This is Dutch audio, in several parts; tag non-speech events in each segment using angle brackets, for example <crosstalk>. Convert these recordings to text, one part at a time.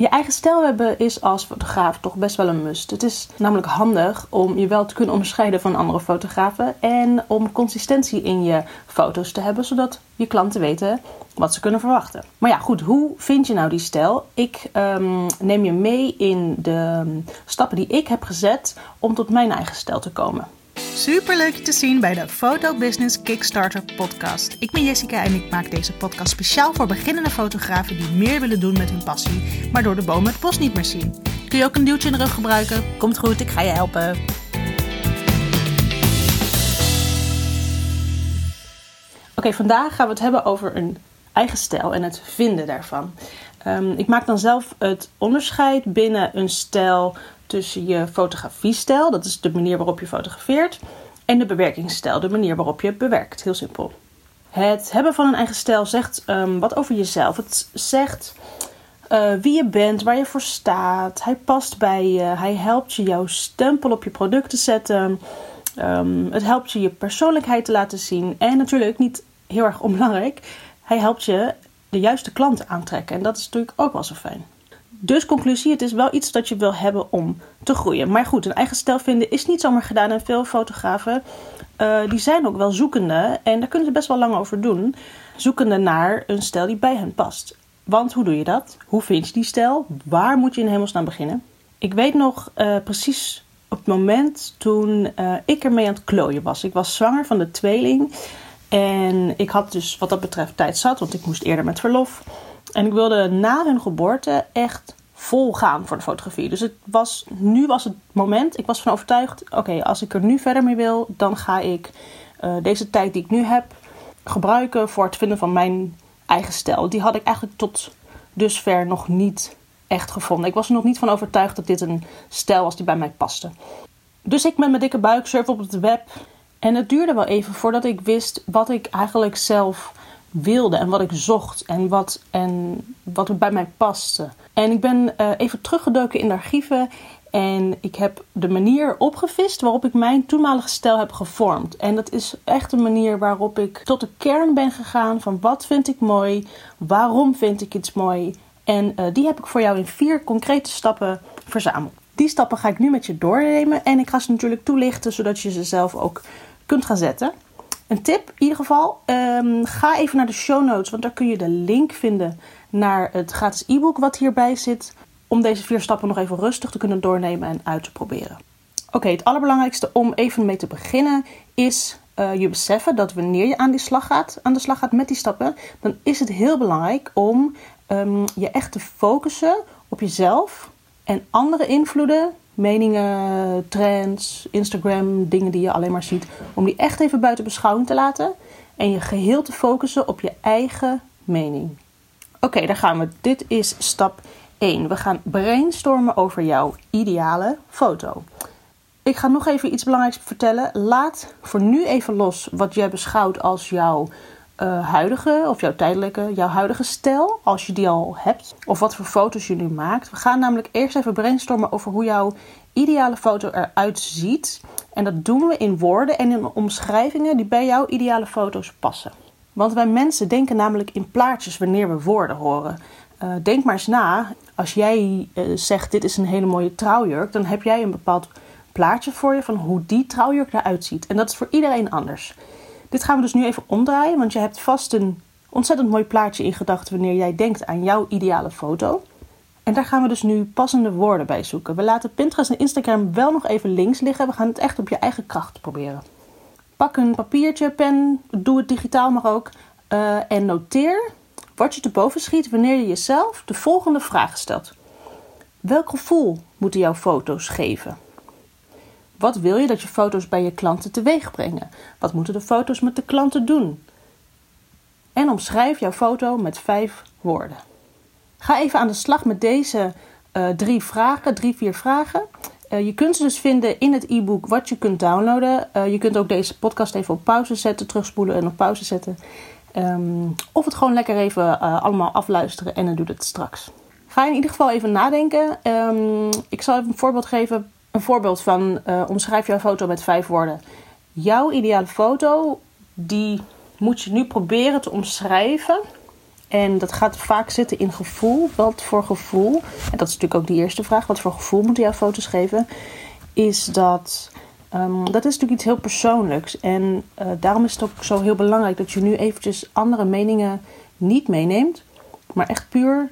Je eigen stijl hebben is als fotograaf toch best wel een must. Het is namelijk handig om je wel te kunnen onderscheiden van andere fotografen en om consistentie in je foto's te hebben, zodat je klanten weten wat ze kunnen verwachten. Maar ja, goed, hoe vind je nou die stijl? Ik ehm, neem je mee in de stappen die ik heb gezet om tot mijn eigen stijl te komen. Super leuk je te zien bij de Photo Business Kickstarter podcast. Ik ben Jessica en ik maak deze podcast speciaal voor beginnende fotografen die meer willen doen met hun passie, maar door de bomen het bos niet meer zien. Kun je ook een duwtje in de rug gebruiken? Komt goed, ik ga je helpen. Oké, vandaag gaan we het hebben over een eigen stijl en het vinden daarvan. Ehm, ik maak dan zelf het onderscheid binnen een stijl tussen je fotografiestijl, dat is de manier waarop je fotografeert, en de bewerkingsstijl, de manier waarop je bewerkt. Heel simpel. Het hebben van een eigen stijl zegt um, wat over jezelf. Het zegt uh, wie je bent, waar je voor staat. Hij past bij je. Hij helpt je jouw stempel op je product te zetten. Um, het helpt je je persoonlijkheid te laten zien. En natuurlijk niet heel erg <laughs> onbelangrijk. Hij helpt je de juiste klanten aantrekken. En dat is natuurlijk ook wel zo fijn. Dus conclusie, het is wel iets dat je wil hebben om te groeien. Maar goed, een eigen stijl vinden is niet zomaar gedaan. En veel fotografen uh, die zijn ook wel zoekende. En daar kunnen ze best wel lang over doen. Zoekende naar een stijl die bij hen past. Want hoe doe je dat? Hoe vind je die stijl? Waar moet je in hemelsnaam beginnen? Ik weet nog uh, precies op het moment toen uh, ik ermee aan het klooien was. Ik was zwanger van de tweeling. En ik had dus wat dat betreft tijd zat, want ik moest eerder met verlof. En ik wilde na hun geboorte echt vol gaan voor de fotografie. Dus het was, nu was het moment. Ik was van overtuigd: oké, als ik er nu verder mee wil, dan ga ik uh, deze tijd die ik nu heb gebruiken voor het vinden van mijn eigen stijl. Die had ik eigenlijk tot dusver nog niet echt gevonden. Ik was er nog niet van overtuigd dat dit een stijl was die bij mij paste. Dus ik met mijn dikke buik surf op het web. En het duurde wel even voordat ik wist wat ik eigenlijk zelf wilde en wat ik zocht en wat, en wat bij mij paste. En ik ben uh, even teruggedoken in de archieven en ik heb de manier opgevist waarop ik mijn toenmalige stijl heb gevormd. En dat is echt een manier waarop ik tot de kern ben gegaan van wat vind ik mooi, waarom vind ik iets mooi. En uh, die heb ik voor jou in vier concrete stappen verzameld. Die stappen ga ik nu met je doornemen en ik ga ze natuurlijk toelichten zodat je ze zelf ook kunt gaan zetten. Een tip in ieder geval, um, ga even naar de show notes, want daar kun je de link vinden naar het gratis e-book wat hierbij zit, om deze vier stappen nog even rustig te kunnen doornemen en uit te proberen. Oké, het allerbelangrijkste om even mee te beginnen is uh, je beseffen dat wanneer je aan, die slag gaat, aan de slag gaat met die stappen, dan is het heel belangrijk om um, je echt te focussen op jezelf en andere invloeden meningen, trends, Instagram, dingen die je alleen maar ziet, om die echt even buiten beschouwing te laten en je geheel te focussen op je eigen mening. Oké, daar gaan we. Dit is stap 1. We gaan brainstormen over jouw ideale foto. Ik ga nog even iets belangrijks vertellen. Laat voor nu even los wat jij beschouwt als jouw uh, huidige of jouw tijdelijke, jouw huidige stijl, als je die al hebt, of wat voor foto's je nu maakt. We gaan namelijk eerst even brainstormen over hoe jouw ideale foto eruit ziet. En dat doen we in woorden en in omschrijvingen die bij jouw ideale foto's passen. Want wij mensen denken namelijk in plaatjes wanneer we woorden horen. Uh, denk maar eens na, als jij uh, zegt dit is een hele mooie trouwjurk, dan heb jij een bepaald plaatje voor je van hoe die trouwjurk eruit ziet. En dat is voor iedereen anders. Dit gaan we dus nu even omdraaien, want je hebt vast een ontzettend mooi plaatje in gedachten wanneer jij denkt aan jouw ideale foto. En daar gaan we dus nu passende woorden bij zoeken. We laten Pinterest en Instagram wel nog even links liggen. We gaan het echt op je eigen kracht proberen. Pak een papiertje, pen, doe het digitaal maar ook. Uh, en noteer wat je te boven schiet wanneer je jezelf de volgende vraag stelt. Welk gevoel moeten jouw foto's geven? Wat wil je dat je foto's bij je klanten teweeg brengen? Wat moeten de foto's met de klanten doen? En omschrijf jouw foto met vijf woorden. Ga even aan de slag met deze uh, drie vragen, drie, vier vragen. Uh, je kunt ze dus vinden in het e-book wat je kunt downloaden. Uh, je kunt ook deze podcast even op pauze zetten, terugspoelen en op pauze zetten. Um, of het gewoon lekker even allemaal afluisteren en dan doe het straks. Ga in ieder geval even nadenken. Um, ik zal even een voorbeeld geven een voorbeeld van uh, omschrijf jouw foto met vijf woorden. Jouw ideale foto, die moet je nu proberen te omschrijven En dat gaat vaak zitten in gevoel. Wat voor gevoel, en dat is natuurlijk ook die eerste vraag, wat voor gevoel moeten jouw foto's geven? Is dat, um, dat is natuurlijk iets heel persoonlijks. En uh, daarom is het ook zo heel belangrijk dat je nu eventjes andere meningen niet meeneemt. Maar echt puur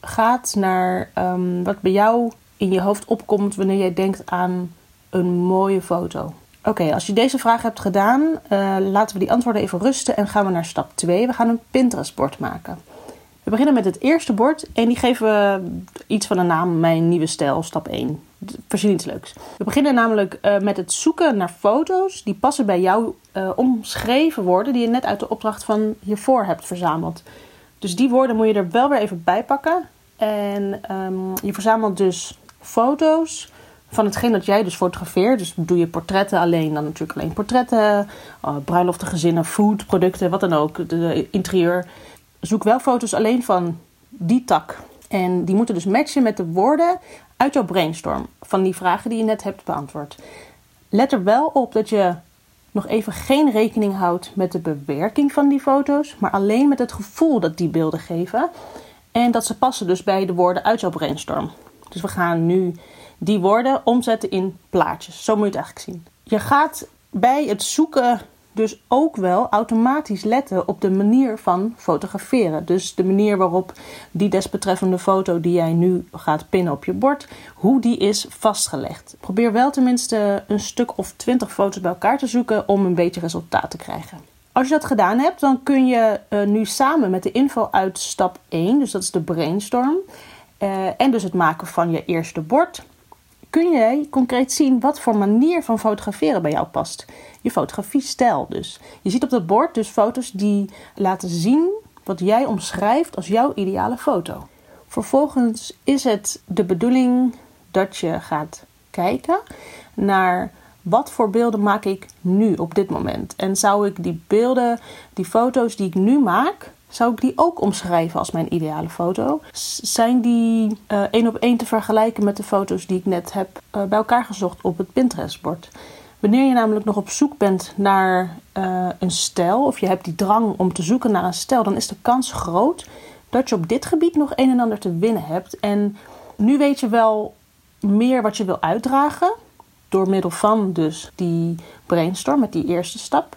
gaat naar um, wat bij jou in je hoofd opkomt wanneer jij denkt aan een mooie foto. Oké, als je deze vraag hebt gedaan, uh, laten we die antwoorden even rusten en gaan we naar stap 2. We gaan een Pinterest-bord maken. We beginnen met het eerste bord en die geven we iets van de naam Mijn Nieuwe Stijl, stap 1. Verzin iets leuks. We beginnen namelijk uh, met het zoeken naar foto's die passen bij jouw uh, omschreven woorden die je net uit de opdracht van hiervoor hebt verzameld. Dus die woorden moet je er wel weer even bij pakken. En um, je verzamelt dus foto's van hetgeen dat jij dus fotografeert. Dus doe je portretten alleen, dan natuurlijk alleen portretten, uh, bruiloften, gezinnen, food, producten, wat dan ook, de, interieur. Zoek wel foto's alleen van die tak. En die moeten dus matchen met de woorden uit jouw brainstorm van die vragen die je net hebt beantwoord. Let er wel op dat je nog even geen rekening houdt met de bewerking van die foto's, maar alleen met het gevoel dat die beelden geven. En dat ze passen dus bij de woorden uit jouw brainstorm. Dus we gaan nu die woorden omzetten in plaatjes. Zo moet je het eigenlijk zien. Je gaat bij het zoeken dus ook wel automatisch letten op de manier van fotograferen. Dus de manier waarop die desbetreffende foto die jij nu gaat pinnen op je bord, hoe die is vastgelegd. Probeer wel tenminste een stuk of twintig foto's bij elkaar te zoeken om een beetje resultaat te krijgen. Als je dat gedaan hebt, dan kun je uh, nu samen met de info uit stap 1, dus dat is de brainstorm, uh, en dus het maken van je eerste bord, kun jij concreet zien wat voor manier van fotograferen bij jou past. Je fotografiestijl dus. Je ziet op dat bord dus foto's die laten zien wat jij omschrijft als jouw ideale foto. Vervolgens is het de bedoeling dat je gaat kijken naar wat voor beelden maak ik nu op dit moment. En zou ik die beelden, die foto's die ik nu maak, zou ik die ook omschrijven als mijn ideale foto? Zijn die uh, één op één te vergelijken met de foto's die ik net heb uh, bij elkaar gezocht op het Pinterest-bord? Wanneer je namelijk nog op zoek bent naar uh, een stijl, of je hebt die drang om te zoeken naar een stijl, dan is de kans groot dat je op dit gebied nog een en ander te winnen hebt. En nu weet je wel meer wat je wil uitdragen, door middel van dus die brainstorm met die eerste stap.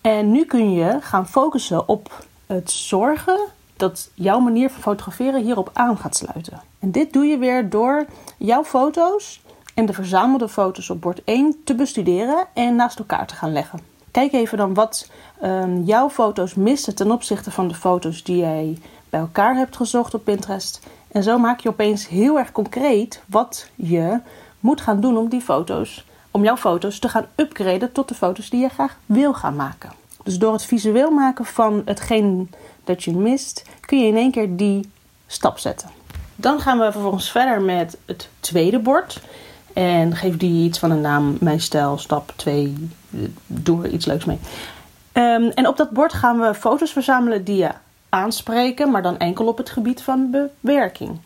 En nu kun je gaan focussen op het zorgen dat jouw manier van fotograferen hierop aan gaat sluiten. En dit doe je weer door jouw foto's en de verzamelde foto's op bord 1 te bestuderen en naast elkaar te gaan leggen. Kijk even dan wat um, jouw foto's missen ten opzichte van de foto's die jij bij elkaar hebt gezocht op Pinterest. En zo maak je opeens heel erg concreet wat je moet gaan doen om die foto's, om jouw foto's te gaan upgraden tot de foto's die je graag wil gaan maken. Dus door het visueel maken van hetgeen dat je mist, kun je in één keer die stap zetten. Dan gaan we vervolgens verder met het tweede bord. En geef die iets van een naam, mijn stijl, stap 2. Doe er iets leuks mee. Um, en op dat bord gaan we foto's verzamelen die je aanspreken, maar dan enkel op het gebied van bewerking.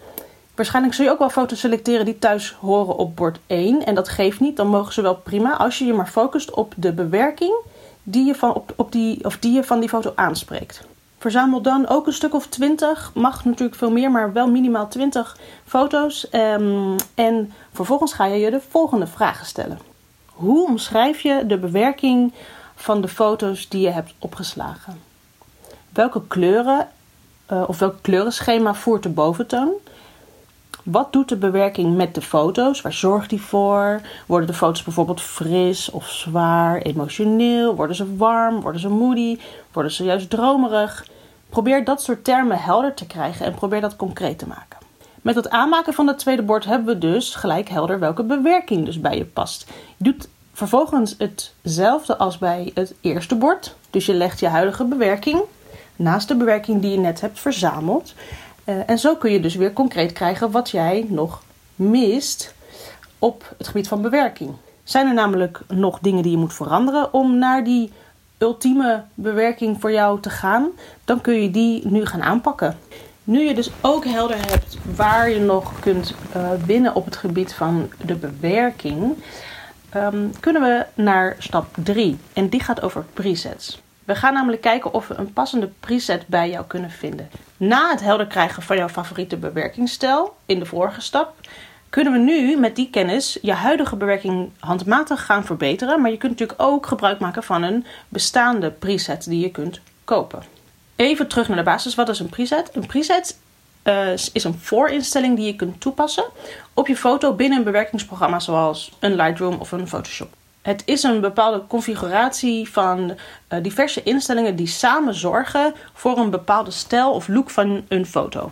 Waarschijnlijk zul je ook wel foto's selecteren die thuis horen op bord 1. En dat geeft niet, dan mogen ze wel prima als je je maar focust op de bewerking die je van, op, die, of die je van die foto aanspreekt. Verzamel dan ook een stuk of 20, mag natuurlijk veel meer, maar wel minimaal 20 foto's. Um, en vervolgens ga je je de volgende vragen stellen. Hoe omschrijf je de bewerking van de foto's die je hebt opgeslagen? Welke kleuren uh, of welk kleurenschema voert de boventoon? Wat doet de bewerking met de foto's? Waar zorgt die voor? Worden de foto's bijvoorbeeld fris of zwaar, emotioneel? Worden ze warm? Worden ze moody? Worden ze juist dromerig? Probeer dat soort termen helder te krijgen en probeer dat concreet te maken. Met het aanmaken van het tweede bord hebben we dus gelijk helder welke bewerking dus bij je past. Je doet vervolgens hetzelfde als bij het eerste bord. Dus je legt je huidige bewerking naast de bewerking die je net hebt verzameld. Uh, en zo kun je dus weer concreet krijgen wat jij nog mist op het gebied van bewerking. Zijn er namelijk nog dingen die je moet veranderen om naar die ultieme bewerking voor jou te gaan, dan kun je die nu gaan aanpakken. Nu je dus ook helder hebt waar je nog kunt uh, winnen op het gebied van de bewerking, um, kunnen we naar stap 3. En die gaat over presets. We gaan namelijk kijken of we een passende preset bij jou kunnen vinden. Na het helder krijgen van jouw favoriete bewerkingsstijl in de vorige stap, kunnen we nu met die kennis je huidige bewerking handmatig gaan verbeteren. Maar je kunt natuurlijk ook gebruik maken van een bestaande preset die je kunt kopen. Even terug naar de basis. Wat is een preset? Een preset uh, is een voorinstelling die je kunt toepassen op je foto binnen een bewerkingsprogramma zoals een Lightroom of een Photoshop. Het is een bepaalde configuratie van uh, diverse instellingen die samen zorgen voor een bepaalde stijl of look van een foto.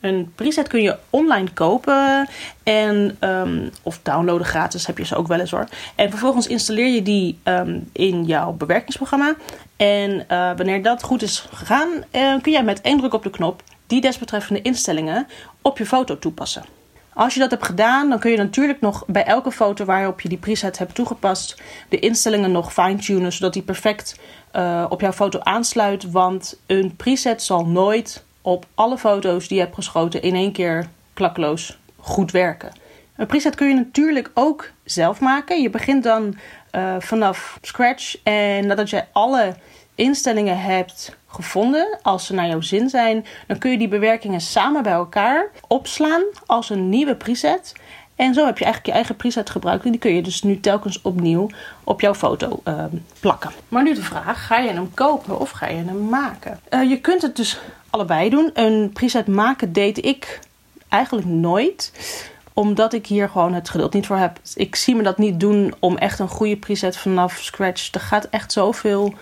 Een preset kun je online kopen en, um, of downloaden gratis, heb je ze ook wel eens hoor. En vervolgens installeer je die um, in jouw bewerkingsprogramma. En uh, wanneer dat goed is gegaan, uh, kun jij met één druk op de knop die desbetreffende instellingen op je foto toepassen. Als je dat hebt gedaan, dan kun je natuurlijk nog bij elke foto waarop je die preset hebt toegepast, de instellingen nog fine-tunen zodat die perfect uh, op jouw foto aansluit. Want een preset zal nooit op alle foto's die je hebt geschoten in één keer klakkeloos goed werken. Een preset kun je natuurlijk ook zelf maken. Je begint dan uh, vanaf scratch en nadat je alle instellingen hebt gevonden, als ze naar jouw zin zijn, dan kun je die bewerkingen samen bij elkaar opslaan als een nieuwe preset. En zo heb je eigenlijk je eigen preset gebruikt. En die kun je dus nu telkens opnieuw op jouw foto uh, plakken. Maar nu de vraag: ga je hem kopen of ga je hem maken? Uh, je kunt het dus allebei doen. Een preset maken deed ik eigenlijk nooit omdat ik hier gewoon het geduld niet voor heb. Ik zie me dat niet doen om echt een goede preset vanaf scratch. Er gaat echt zoveel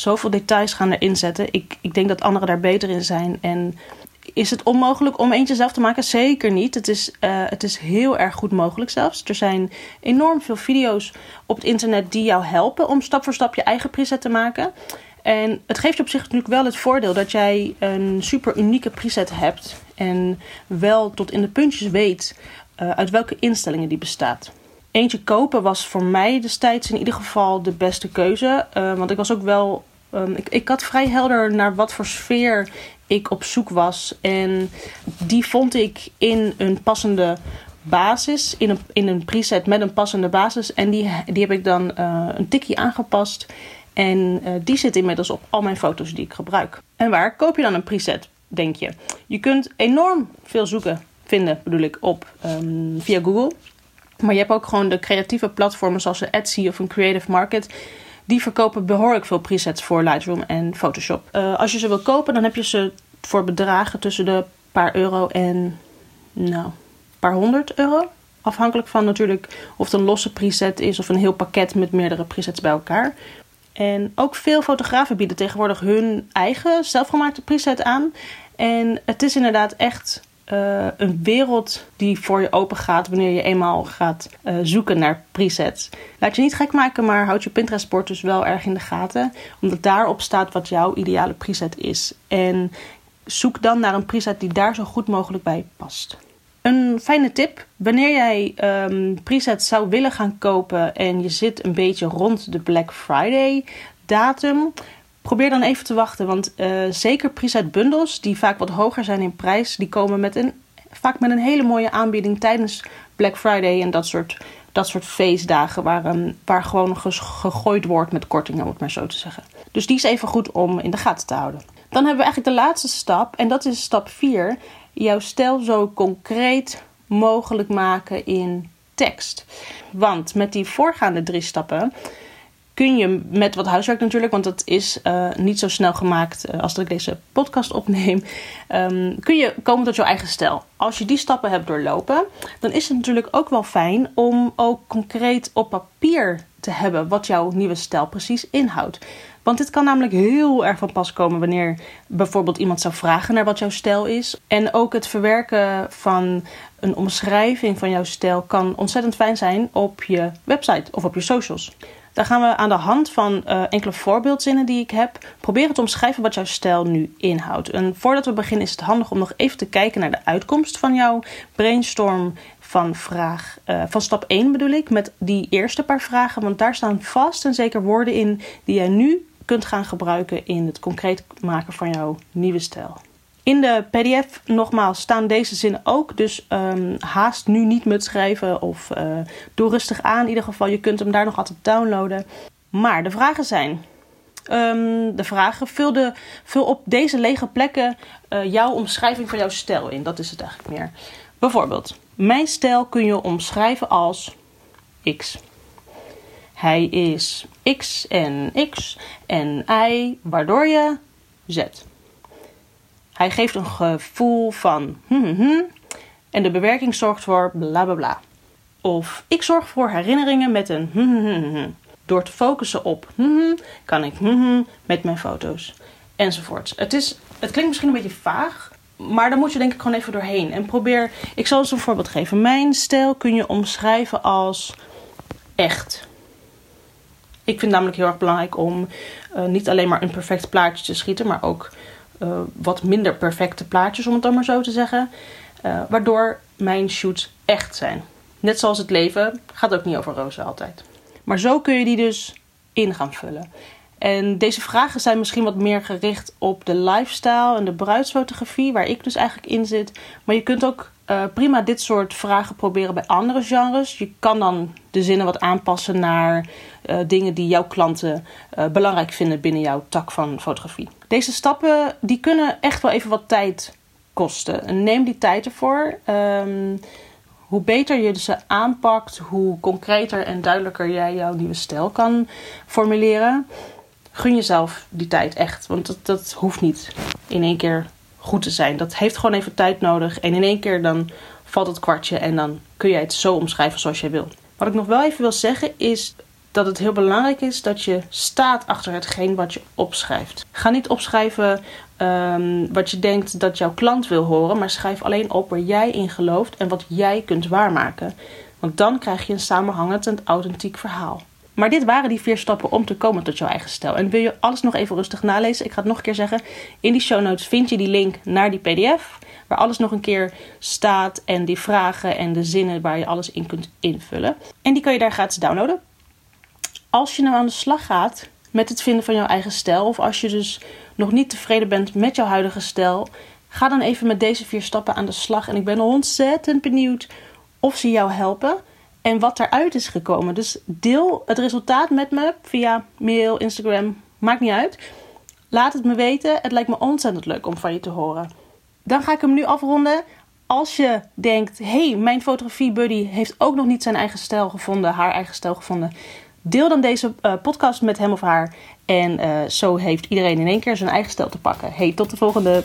zoveel details gaan erin zetten. Ik, ik denk dat anderen daar beter in zijn. En is het onmogelijk om eentje zelf te maken? Zeker niet. Het is, uh, het is heel erg goed mogelijk zelfs. Er zijn enorm veel video's op het internet die jou helpen om stap voor stap je eigen preset te maken. En het geeft je op zich natuurlijk wel het voordeel dat jij een super unieke preset hebt. En wel tot in de puntjes weet uh, uit welke instellingen die bestaat. Eentje kopen was voor mij destijds in ieder geval de beste keuze. Uh, want ik was ook wel. Um, ik, ik had vrij helder naar wat voor sfeer ik op zoek was. En die vond ik in een passende basis, in een, in een preset met een passende basis. En die, die heb ik dan uh, een tikje aangepast. En uh, die zit inmiddels op al mijn foto's die ik gebruik. En waar koop je dan een preset, denk je? Je kunt enorm veel zoeken, vinden bedoel ik, op um, via Google. Maar je hebt ook gewoon de creatieve platformen zoals Etsy of een Creative Market. Die verkopen behoorlijk veel presets voor Lightroom en Photoshop. Uh, als je ze wil kopen, dan heb je ze voor bedragen tussen de paar euro en nou, paar honderd euro. Afhankelijk van natuurlijk of het een losse preset is of een heel pakket met meerdere presets bij elkaar. En ook veel fotografen bieden tegenwoordig hun eigen zelfgemaakte preset aan. En het is inderdaad echt uh, een wereld die voor je open gaat wanneer je eenmaal gaat uh, zoeken naar presets. Laat je niet gek maken, maar houd je Pinterest-bord dus wel erg in de gaten. Omdat daarop staat wat jouw ideale preset is. En zoek dan naar een preset die daar zo goed mogelijk bij past. Een fijne tip: wanneer jij um, presets zou willen gaan kopen en je zit een beetje rond de Black Friday datum, probeer dan even te wachten. Want uh, zeker preset bundles, die vaak wat hoger zijn in prijs, die komen met een, vaak met een hele mooie aanbieding tijdens Black Friday en dat soort, dat soort feestdagen waar, um, waar gewoon gegooid wordt met kortingen, om het maar zo te zeggen. Dus die is even goed om in de gaten te houden. Dan hebben we eigenlijk de laatste stap en dat is stap 4. Jouw stijl zo concreet mogelijk maken in tekst. Want met die voorgaande drie stappen kun je met wat huiswerk natuurlijk, want dat is uh, niet zo snel gemaakt uh, als dat ik deze podcast opneem, um, <laughs> kun je komen tot jouw eigen stijl. Als je die stappen hebt doorlopen, dan is het natuurlijk ook wel fijn om ook concreet op papier te hebben wat jouw nieuwe stijl precies inhoudt. Want dit kan namelijk heel erg van pas komen wanneer bijvoorbeeld iemand zou vragen naar wat jouw stijl is. En ook het verwerken van een omschrijving van jouw stijl kan ontzettend fijn zijn op je website of op je socials. Daar gaan we aan de hand van uh, enkele voorbeeldzinnen die ik heb proberen te omschrijven wat jouw stijl nu inhoudt. En voordat we beginnen is het handig om nog even te kijken naar de uitkomst van jouw brainstorm van vraag uh, van stap 1 bedoel ik, met die eerste paar vragen, want daar staan vast en zeker woorden in die jij nu kunt gaan gebruiken in het concreet maken van jouw nieuwe stijl. In de PDF nogmaals staan deze zinnen ook. Dus um, haast nu niet met schrijven of uh, doe rustig aan. In ieder geval, je kunt hem daar nog altijd downloaden. Maar de vragen zijn: ehm, de vragen. Vul, de, vul op deze lege plekken uh, jouw omschrijving van jouw stijl in. Dat is het eigenlijk meer. Bijvoorbeeld, mijn stijl kun je omschrijven als X. Hij is X en X en Y, waardoor je Z. Hij geeft een gevoel van hm, hm, hm, en de bewerking zorgt voor bla bla bla. Of ik zorg voor herinneringen met een. Door te focussen op kan ik met mijn foto's. Enzovoorts. Het, is, het klinkt misschien een beetje vaag, maar daar moet je denk ik gewoon even doorheen. En probeer, ik zal eens een voorbeeld geven. Mijn stijl kun je omschrijven als echt. Ik vind het namelijk heel erg belangrijk om uh, niet alleen maar een perfect plaatje te schieten, maar ook uh, wat minder perfecte plaatjes, om het dan maar zo te zeggen. Uh, waardoor mijn shoots echt zijn. Net zoals het leven gaat ook niet over rozen altijd. Maar zo kun je die dus in gaan vullen. En deze vragen zijn misschien wat meer gericht op de lifestyle en de bruidsfotografie, waar ik dus eigenlijk in zit. Maar je kunt ook uh, prima dit soort vragen proberen bij andere genres. Je kan dan de zinnen wat aanpassen naar uh, dingen die jouw klanten uh, belangrijk vinden binnen jouw tak van fotografie. Deze stappen die kunnen echt wel even wat tijd kosten. En neem die tijd ervoor. Um, hoe beter je ze aanpakt, hoe concreter en duidelijker jij jouw nieuwe stijl kan formuleren. Gun jezelf die tijd echt. Want dat, dat hoeft niet in één keer goed te zijn. Dat heeft gewoon even tijd nodig. En in één keer dan valt het kwartje en dan kun jij het zo omschrijven zoals jij wil. Wat ik nog wel even wil zeggen is dat het heel belangrijk is dat je staat achter hetgeen wat je opschrijft. Ga niet opschrijven um, wat je denkt dat jouw klant wil horen, maar schrijf alleen op waar jij in gelooft en wat jij kunt waarmaken. Want dan krijg je een samenhangend en authentiek verhaal. Maar dit waren die vier stappen om te komen tot jouw eigen stijl. En wil je alles nog even rustig nalezen? Ik ga het nog een keer zeggen. In die show notes vind je die link naar die PDF. Waar alles nog een keer staat. En die vragen en de zinnen waar je alles in kunt invullen. En die kan je daar gratis downloaden. Als je nou aan de slag gaat met het vinden van jouw eigen stijl. Of als je dus nog niet tevreden bent met jouw huidige stijl. Ga dan even met deze vier stappen aan de slag. En ik ben ontzettend benieuwd of ze jou helpen en wat eruit is gekomen. Dus deel het resultaat met me via mail, Instagram, maakt niet uit. Laat het me weten. Het lijkt me ontzettend leuk om van je te horen. Dan ga ik hem nu afronden. Als je denkt, hey, mijn fotografie buddy heeft ook nog niet zijn eigen stijl gevonden, haar eigen stijl gevonden. Deel dan deze uh, podcast met hem of haar. En uh, zo heeft iedereen in één keer zijn eigen stijl te pakken. Hey, tot de volgende.